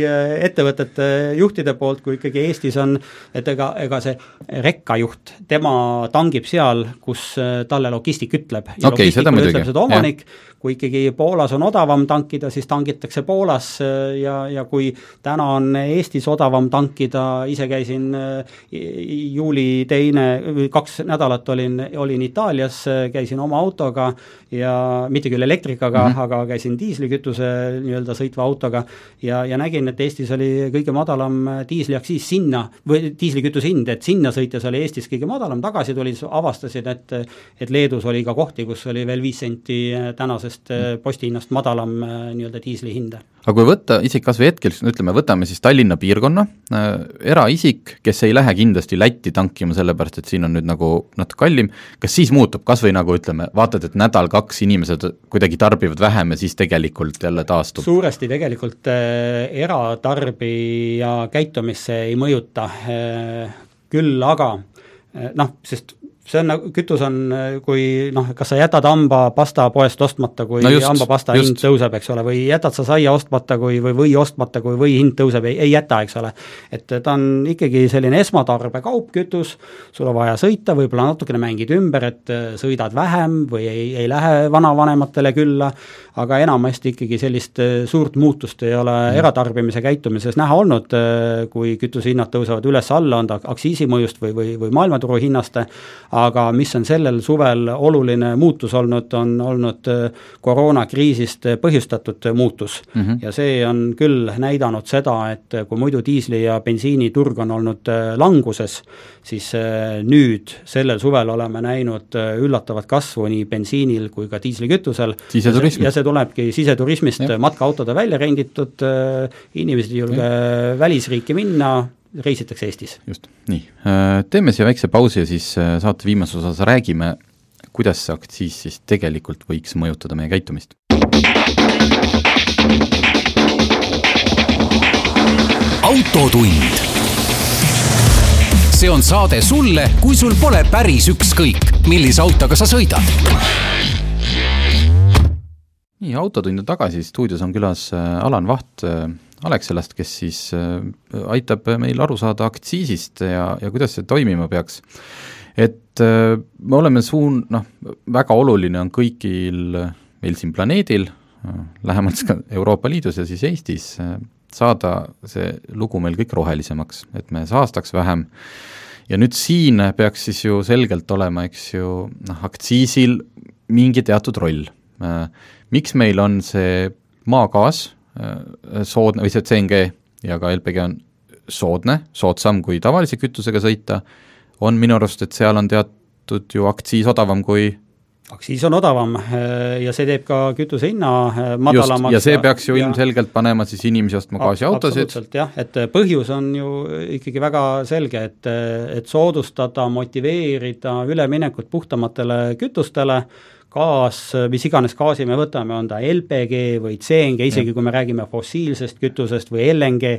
Speaker 4: ettevõtete juhtide poolt, kui ikkagi Eestis on, et ega, ega see rekkajuht, tema tangib seal, kus talle logistik ütleb.
Speaker 3: ja okay, logistikule ütleb
Speaker 4: seda omanik, kui ikkagi Poolas on odavam tankida, siis tangitakse Poolas ja, ja kui täna on Eestis odavam tankida, ise käisin juuli teine, kaks nädalat olin, olin Itaalias, käisin oma autoga ja mitte küll elektrikaga mm, -hmm. aga käisin diislikütuse nii-öelda sõitva autoga ja, ja nägin, et Eestis oli kõige madalam diisliaktsiis sinna, või diislikütuse hind, et sinna sõites oli Eestis kõige madalam, tagasi tulid, avastasid, et et Leedus oli ka kohti, kus oli veel viis senti tänasest postihinnast madalam nii-öelda diisli hind
Speaker 3: aga kui võtta isegi kas või hetkel, ütleme, võtame siis Tallinna piirkonna äh,, eraisik, kes ei lähe kindlasti Lätti tankima, sellepärast et siin on nüüd nagu natuke kallim, kas siis muutub, kas või nagu ütleme, vaatad, et nädal-kaks inimesed kuidagi tarbivad vähem ja siis tegelikult jälle taastub?
Speaker 4: suuresti tegelikult äh, eratarbija käitumisse ei mõjuta äh,, küll aga äh, noh, sest see on nagu, kütus on, kui noh, kas sa jätad hambapasta poest ostmata, kui no just, hambapasta just. hind tõuseb, eks ole, või jätad sa saia ostmata, kui, või või ostmata, kui või hind tõuseb, ei, ei jäta, eks ole. et ta on ikkagi selline esmatarbekaup, kütus, sul on vaja sõita, võib-olla natukene mängid ümber, et sõidad vähem või ei, ei lähe vanavanematele külla, aga enamasti ikkagi sellist suurt muutust ei ole mm. eratarbimise käitumises näha olnud, kui kütusehinnad tõusevad üles-alla, on ta aktsiisimõjust või, või, või maailmaturu hinnast, aga mis on sellel suvel oluline muutus olnud, on olnud äh, koroonakriisist põhjustatud muutus mm. -hmm. ja see on küll näidanud seda, et kui muidu diisli ja bensiiniturg on olnud äh, languses, siis äh, nüüd sellel suvel oleme näinud üllatavat kasvu nii bensiinil kui ka diislikütusel. ja see tulebki siseturismist, matkaautode välja renditud, inimesed ei julge välisriiki minna, reisitakse Eestis.
Speaker 3: just, nii, äh, teeme siia väikse pausi ja siis äh, saate viimases osas räägime, kuidas see aktsiis siis tegelikult võiks mõjutada meie käitumist.
Speaker 2: autotund. see on saade sulle, kui sul pole päris ükskõik, millise autoga sa sõidad
Speaker 3: nii, Autotund on tagasi, stuudios on külas äh, Alan Vaht Alexelast, kes siis äh, aitab meil aru saada aktsiisist ja, ja kuidas see toimima peaks. et äh, me oleme suun-, noh, väga oluline on kõigil meil siin planeedil, äh, lähemalt ka Euroopa Liidus ja siis Eestis, saada see lugu meil kõik rohelisemaks, et me saastaks vähem ja nüüd siin peaks siis ju selgelt olema, eks ju, noh, aktsiisil mingi teatud roll. Miks meil on see maagaas Äh, soodne või see CNG ja ka LPG on soodne, soodsam kui tavalise kütusega sõita, on minu arust, et seal on teatud ju aktsiis odavam kui
Speaker 4: aktsiis on odavam äh, ja see teeb ka kütuse hinna äh, madalamaks.
Speaker 3: ja see peaks ju ja, ilmselgelt panema siis inimesi ostma gaasiautosid.
Speaker 4: jah, et põhjus on ju ikkagi väga selge, et, et soodustada, motiveerida üleminekut puhtamatele kütustele gaas, mis iganes gaasi me võtame, on ta LPG või CNG, isegi kui me räägime fossiilsest kütusest või LNG,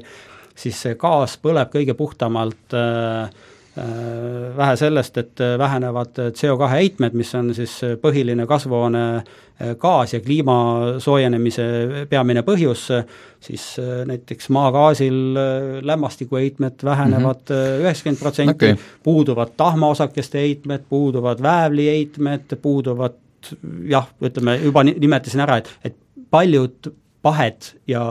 Speaker 4: siis see gaas põleb kõige puhtamalt äh, äh, vähe sellest, et vähenevad CO2 heitmed, mis on siis põhiline kasvuhoonegaas ja kliima soojenemise peamine põhjus, siis äh, näiteks maagaasil lämmastikuheitmed vähenevad mhm. üheksakümmend protsenti, puuduvad tahmaosakeste heitmed, puuduvad väävliheitmed, puuduvad jah, ütleme juba nimetasin ära, et, et paljud pahed ja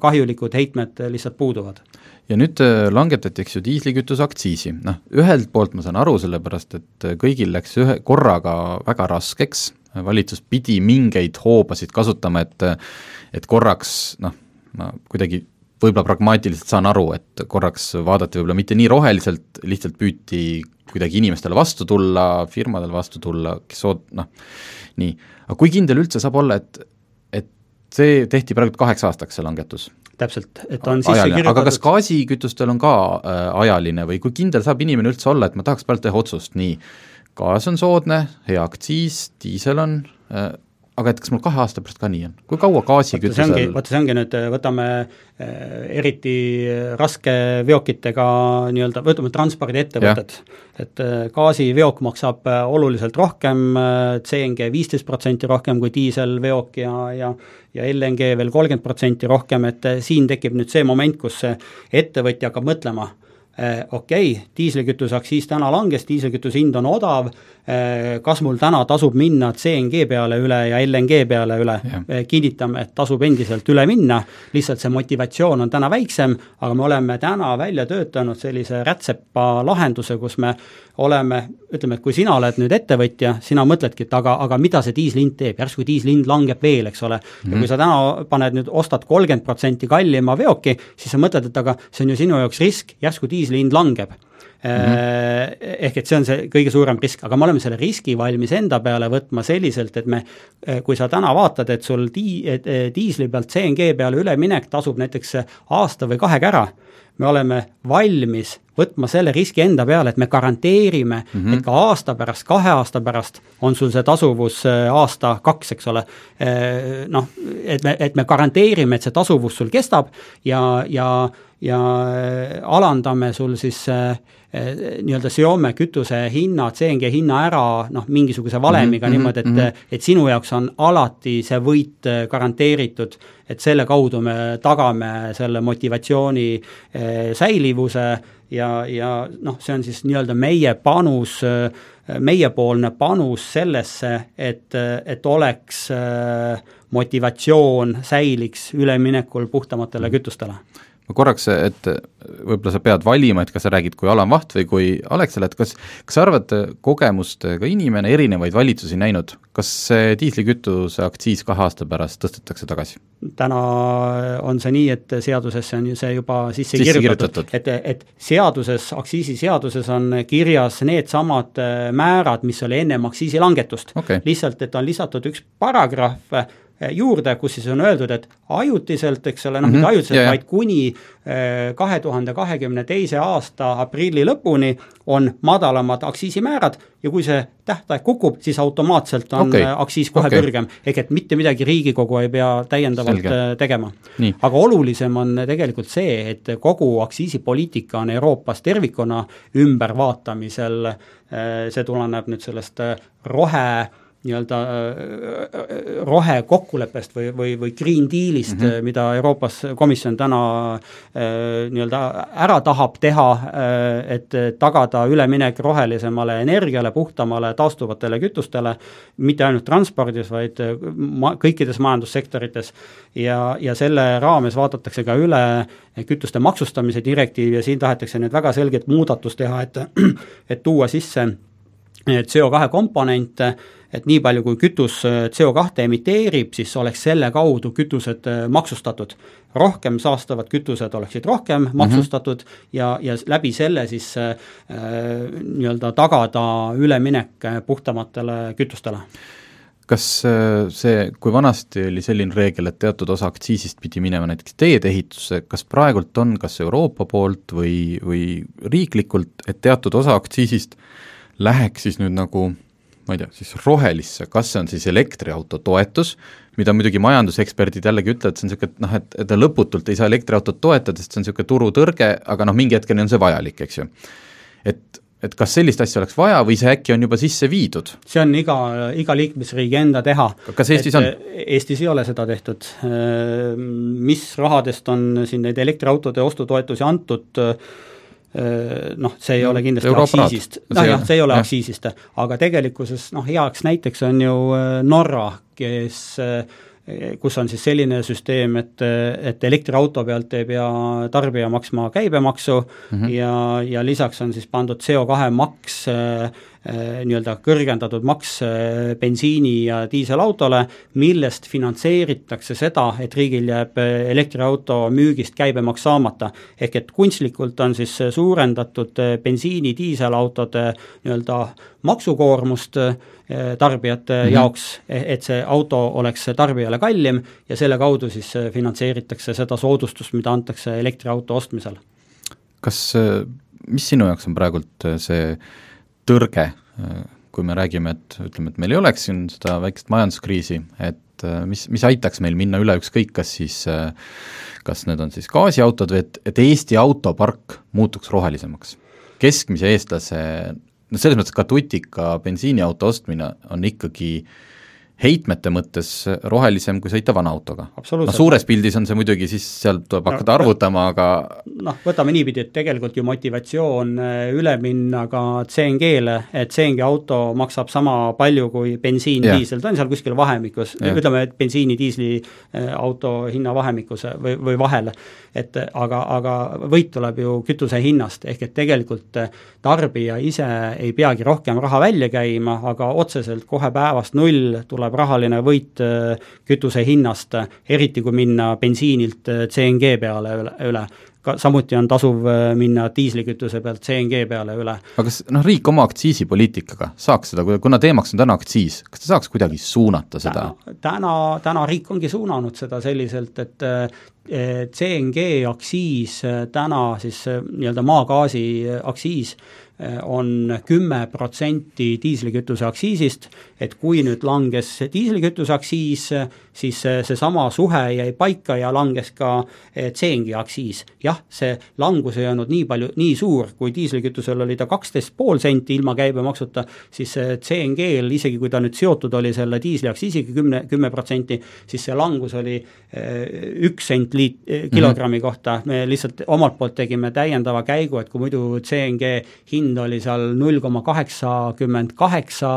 Speaker 4: kahjulikud heitmed lihtsalt puuduvad.
Speaker 3: Ja nüüd äh, langetati, eks ju, diislikütuse aktsiisi, noh, ühelt poolt ma saan aru, sellepärast et kõigil läks ühe korraga väga raskeks, valitsus pidi mingeid hoobasid kasutama, et et korraks noh, ma kuidagi võib-olla pragmaatiliselt saan aru, et korraks vaadati võib-olla mitte nii roheliselt, lihtsalt püüti kuidagi inimestele vastu tulla, firmadele vastu tulla, kes oot-, noh, nii. aga kui kindel üldse saab olla, et, et see tehti praegu kaheks aastaks, see langetus?
Speaker 4: täpselt, et on sisse
Speaker 3: kirjutatud aga kas gaasikütustel on ka äh, ajaline või kui kindel saab inimene üldse olla, et ma tahaks praegu teha otsust, nii, gaas on soodne, hea aktsiis, diisel on äh,, aga et kas mul kahe aasta pärast ka nii on, kui kaua gaasikütusel
Speaker 4: vaata, see ongi nüüd, võtame äh, eriti raske veokitega nii-öelda, võtame transpordiettevõtted, et äh, gaasiveok maksab äh, oluliselt rohkem, CNG viisteist protsenti rohkem kui diiselveok ja, ja ja LNG veel kolmkümmend protsenti rohkem, et siin tekib nüüd see moment, kus see ettevõtja hakkab mõtlema, okei okay,, diislikütuse aktsiis täna langes, diislikütuse hind on odav, eh, kas mul täna tasub minna CNG peale üle ja LNG peale üle, eh, kinnitame, et tasub endiselt üle minna, lihtsalt see motivatsioon on täna väiksem, aga me oleme täna välja töötanud sellise rätsepa lahenduse, kus me oleme, ütleme, et kui sina oled nüüd ettevõtja, sina mõtledki, et aga, aga mida see diisli hind teeb, järsku diisli hind langeb veel, eks ole. Ja kui mhm. sa täna paned nüüd, ostad kolmkümmend protsenti kallima veoki, siis sa mõtled, et aga see on ju sinu jaoks risk, järsku diisli hind langeb Mm -hmm. ehk et see on see kõige suurem risk, aga me oleme selle riski valmis enda peale võtma selliselt, et me, eh, kui sa täna vaatad, et sul dii-, eh, diisli pealt CNG peale üleminek tasub näiteks aasta või kahega ära, me oleme valmis võtma selle riski enda peale, et me garanteerime mm, -hmm. et ka aasta pärast, kahe aasta pärast on sul see tasuvus aasta-kaks, eks ole. noh, et me, et me garanteerime, et see tasuvus sul kestab ja, ja ja äh, alandame sul siis äh, äh, nii-öelda seome kütuse hinna, CNG hinna ära noh, mingisuguse valemiga mm -hmm, niimoodi, et mm, -hmm. et sinu jaoks on alati see võit garanteeritud, et selle kaudu me tagame selle motivatsiooni säilivuse ja, ja noh, see on siis nii-öelda meie panus, meiepoolne panus sellesse, et, et oleks motivatsioon säiliks üleminekul puhtamatele kütustele
Speaker 3: ma korraks, et võib-olla sa pead valima, et kas sa räägid kui Alam Vaht või kui Alexela, et kas, kas sa arvad, kogemustega inimene, erinevaid valitsusi näinud, kas see diislikütuse aktsiis kahe aasta pärast tõstetakse tagasi?
Speaker 4: täna on see nii, et seadusesse on ju see juba sisse, sisse kirjutatud, et, et seaduses, aktsiisiseaduses on kirjas needsamad määrad, mis oli ennem aktsiisilangetust. Okay.. lihtsalt, et on lisatud üks paragrahv, juurde, kus siis on öeldud, et ajutiselt, eks ole, noh mm -hmm. mitte mhm. ajutiselt, vaid kuni eh, kahe tuhande kahekümne teise aasta aprilli lõpuni on madalamad aktsiisimäärad ja kui see tähtaeg kukub, siis automaatselt on okay. aktsiis kohe okay. kõrgem. ehk et mitte midagi Riigikogu ei pea täiendavalt Selge. Eh, tegema. aga olulisem on tegelikult see, et kogu aktsiisipoliitika on Euroopas tervikuna ümbervaatamisel, see tuleneb nüüd sellest rohe nii-öelda äh, rohekokkuleppest või, või, või Green Dealist mm, -hmm. mida Euroopas Komisjon täna äh, nii-öelda ära tahab teha, et tagada üleminek rohelisemale energiale, puhtamale taastuvatele kütustele, mitte ainult transpordis, vaid ma-, kõikides majandussektorites. ja, ja selle raames vaadatakse ka üle kütuste maksustamise direktiiv ja siin tahetakse nüüd väga selget muudatust teha, et [clears throat] et tuua sisse CO2 komponente et nii palju, kui kütus äh, CO2 emiteerib, siis oleks selle kaudu kütused äh, maksustatud. rohkem saastavad kütused oleksid rohkem mhm. maksustatud mm -hmm. ja, ja läbi selle siis äh, äh, nii-öelda tagada üleminek puhtamatele kütustele
Speaker 3: kas see, kui vanasti oli selline reegel, et teatud osa aktsiisist pidi minema näiteks teedeehitusse, kas praegult on kas Euroopa poolt või, või riiklikult, et teatud osa aktsiisist läheks siis nüüd nagu ma ei tea, siis rohelisse, kas see on siis elektriauto toetus, mida muidugi majanduseksperdid jällegi ütlevad, see on niisugune, et noh, et, et lõputult ei saa elektriautot toetada, sest see on niisugune turutõrge, aga noh, mingi hetkeni on see vajalik, eks ju. et, et kas sellist asja oleks vaja või see äkki on juba sisse viidud?
Speaker 4: see on iga, iga liikmesriigi enda teha.
Speaker 3: kas Eestis et, on?
Speaker 4: Eestis ei ole seda tehtud. Mis rahadest on siin neid elektriautode ostutoetusi antud, Äh, noh, see ei ole kindlasti Euroopa aktsiisist, noh jah, see ei ole jah. aktsiisist, aga tegelikkuses noh, heaks näiteks on ju äh, Norra, kes äh, kus on siis selline süsteem, et, et elektriauto pealt ei pea tarbija maksma käibemaksu mm -hmm. ja, ja lisaks on siis pandud CO2 maks äh, Äh, nii-öelda kõrgendatud maks äh, bensiini- ja diiselautole, millest finantseeritakse seda, et riigil jääb äh, elektriauto müügist käibemaks saamata. ehk et kunstlikult on siis suurendatud bensiini, diiselautode nii-öelda maksukoormust tarbijate mm -hmm. jaoks, e-, et see auto oleks tarbijale kallim ja selle kaudu siis finantseeritakse seda soodustust, mida antakse elektriauto ostmisel.
Speaker 3: kas, mis sinu jaoks on praegult see tõrge, kui me räägime, et ütleme, et meil ei oleks siin seda väikest majanduskriisi, et mis, mis aitaks meil minna üle ükskõik, kas siis, kas need on siis gaasiautod või et, et Eesti autopark muutuks rohelisemaks. keskmise eestlase, no selles mõttes ka tutika bensiiniauto ostmine on ikkagi heitmete mõttes rohelisem kui sõita vana autoga. no suures pildis on see muidugi, siis seal tuleb
Speaker 4: No,
Speaker 3: hakata arvutama, aga
Speaker 4: noh, võtame niipidi, et tegelikult ju motivatsioon äh, üle minna ka CNG-le, et CNG auto maksab sama palju kui bensiin, diisel, ta on seal kuskil vahemikus, ütleme, et bensiini, diisli äh, auto hinna vahemikus või, või vahel. et aga, aga võit tuleb ju kütuse hinnast, ehk et tegelikult äh, tarbija ise ei peagi rohkem raha välja käima, aga otseselt kohe päevast null tuleb rahaline võit äh, kütuse hinnast, eriti kui minna bensiinilt äh, CNG peale üle, üle ka samuti on tasuv äh, minna diislikütuse pealt CNG peale üle.
Speaker 3: aga kas noh, riik oma aktsiisipoliitikaga saaks seda, kuna teemaks on täna aktsiis, kas ta saaks kuidagi suunata seda?
Speaker 4: täna, täna riik ongi suunanud seda selliselt, et CNG aktsiis täna siis nii-öelda maagaasi aktsiis on kümme protsenti diislikütuse aktsiisist, et kui nüüd langes diislikütuse aktsiis, siis see- seesama suhe jäi paika ja langes ka eh, CNG aktsiis. jah, see langus ei olnud nii palju, nii suur, kui diislikütusel oli ta kaksteist pool senti ilma käibemaksuta, siis CNG-l, isegi kui ta nüüd seotud oli selle diisliaktsiisiga kümne, kümme protsenti, siis see langus oli eh, üks sent liit-, kilogrammi kohta, me lihtsalt omalt poolt tegime täiendava käigu, et kui muidu CNG hind oli seal null koma kaheksakümmend kaheksa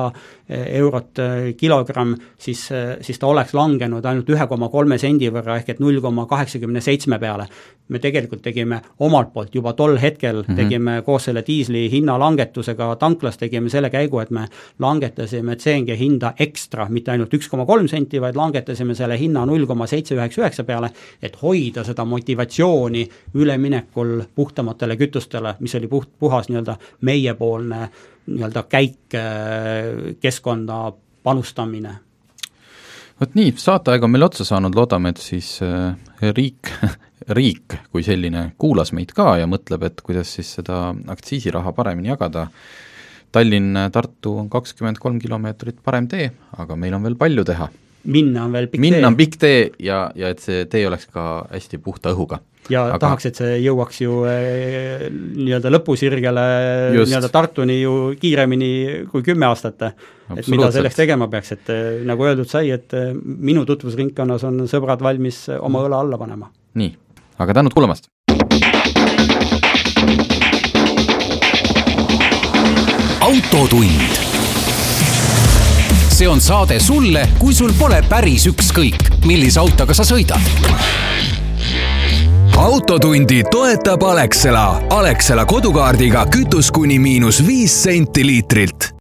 Speaker 4: eurot eh, kilogramm, siis, siis ta oleks langenud ainult ühe koma kolme sendi võrra, ehk et null koma kaheksakümne seitsme peale. me tegelikult tegime omalt poolt juba tol hetkel mm, -hmm. tegime koos selle diisli hinna langetusega tanklas, tegime selle käigu, et me langetasime CNG hinda ekstra, mitte ainult üks koma kolm senti, vaid langetasime selle hinna null koma seitse üheksa üheksa peale, et hoida seda motivatsiooni üleminekul puhtamatele kütustele, mis oli puht, puhas nii-öelda meiepoolne nii-öelda käik äh, keskkonda panustamine.
Speaker 3: vot nii, saateaeg on meil otsa saanud, loodame, et siis äh, riik, [laughs] riik kui selline kuulas meid ka ja mõtleb, et kuidas siis seda aktsiisiraha paremini jagada. Tallinn-Tartu on kakskümmend kolm kilomeetrit parem tee, aga meil on veel palju teha.
Speaker 4: Minna on veel pikk
Speaker 3: minna
Speaker 4: tee
Speaker 3: on pikk tee ja, ja et see tee oleks ka hästi puhta õhuga.
Speaker 4: ja
Speaker 3: Aga-
Speaker 4: tahaks, et see jõuaks ju äh, nii-öelda lõpusirgele nii-öelda Tartuni ju kiiremini kui kümme aastat. et mida selleks tegema peaks, et äh, nagu öeldud sai, et äh, minu tutvusringkonnas on sõbrad valmis oma õla alla panema.
Speaker 3: nii, aga tänud kuulamast!
Speaker 2: autotund. See on saade sulle, kui sul pole päris ükskõik, millise autoga sa sõidad. autotundi toetab Alexela, Alexela kodukaardiga kütus kuni miinus viis senti liitrilt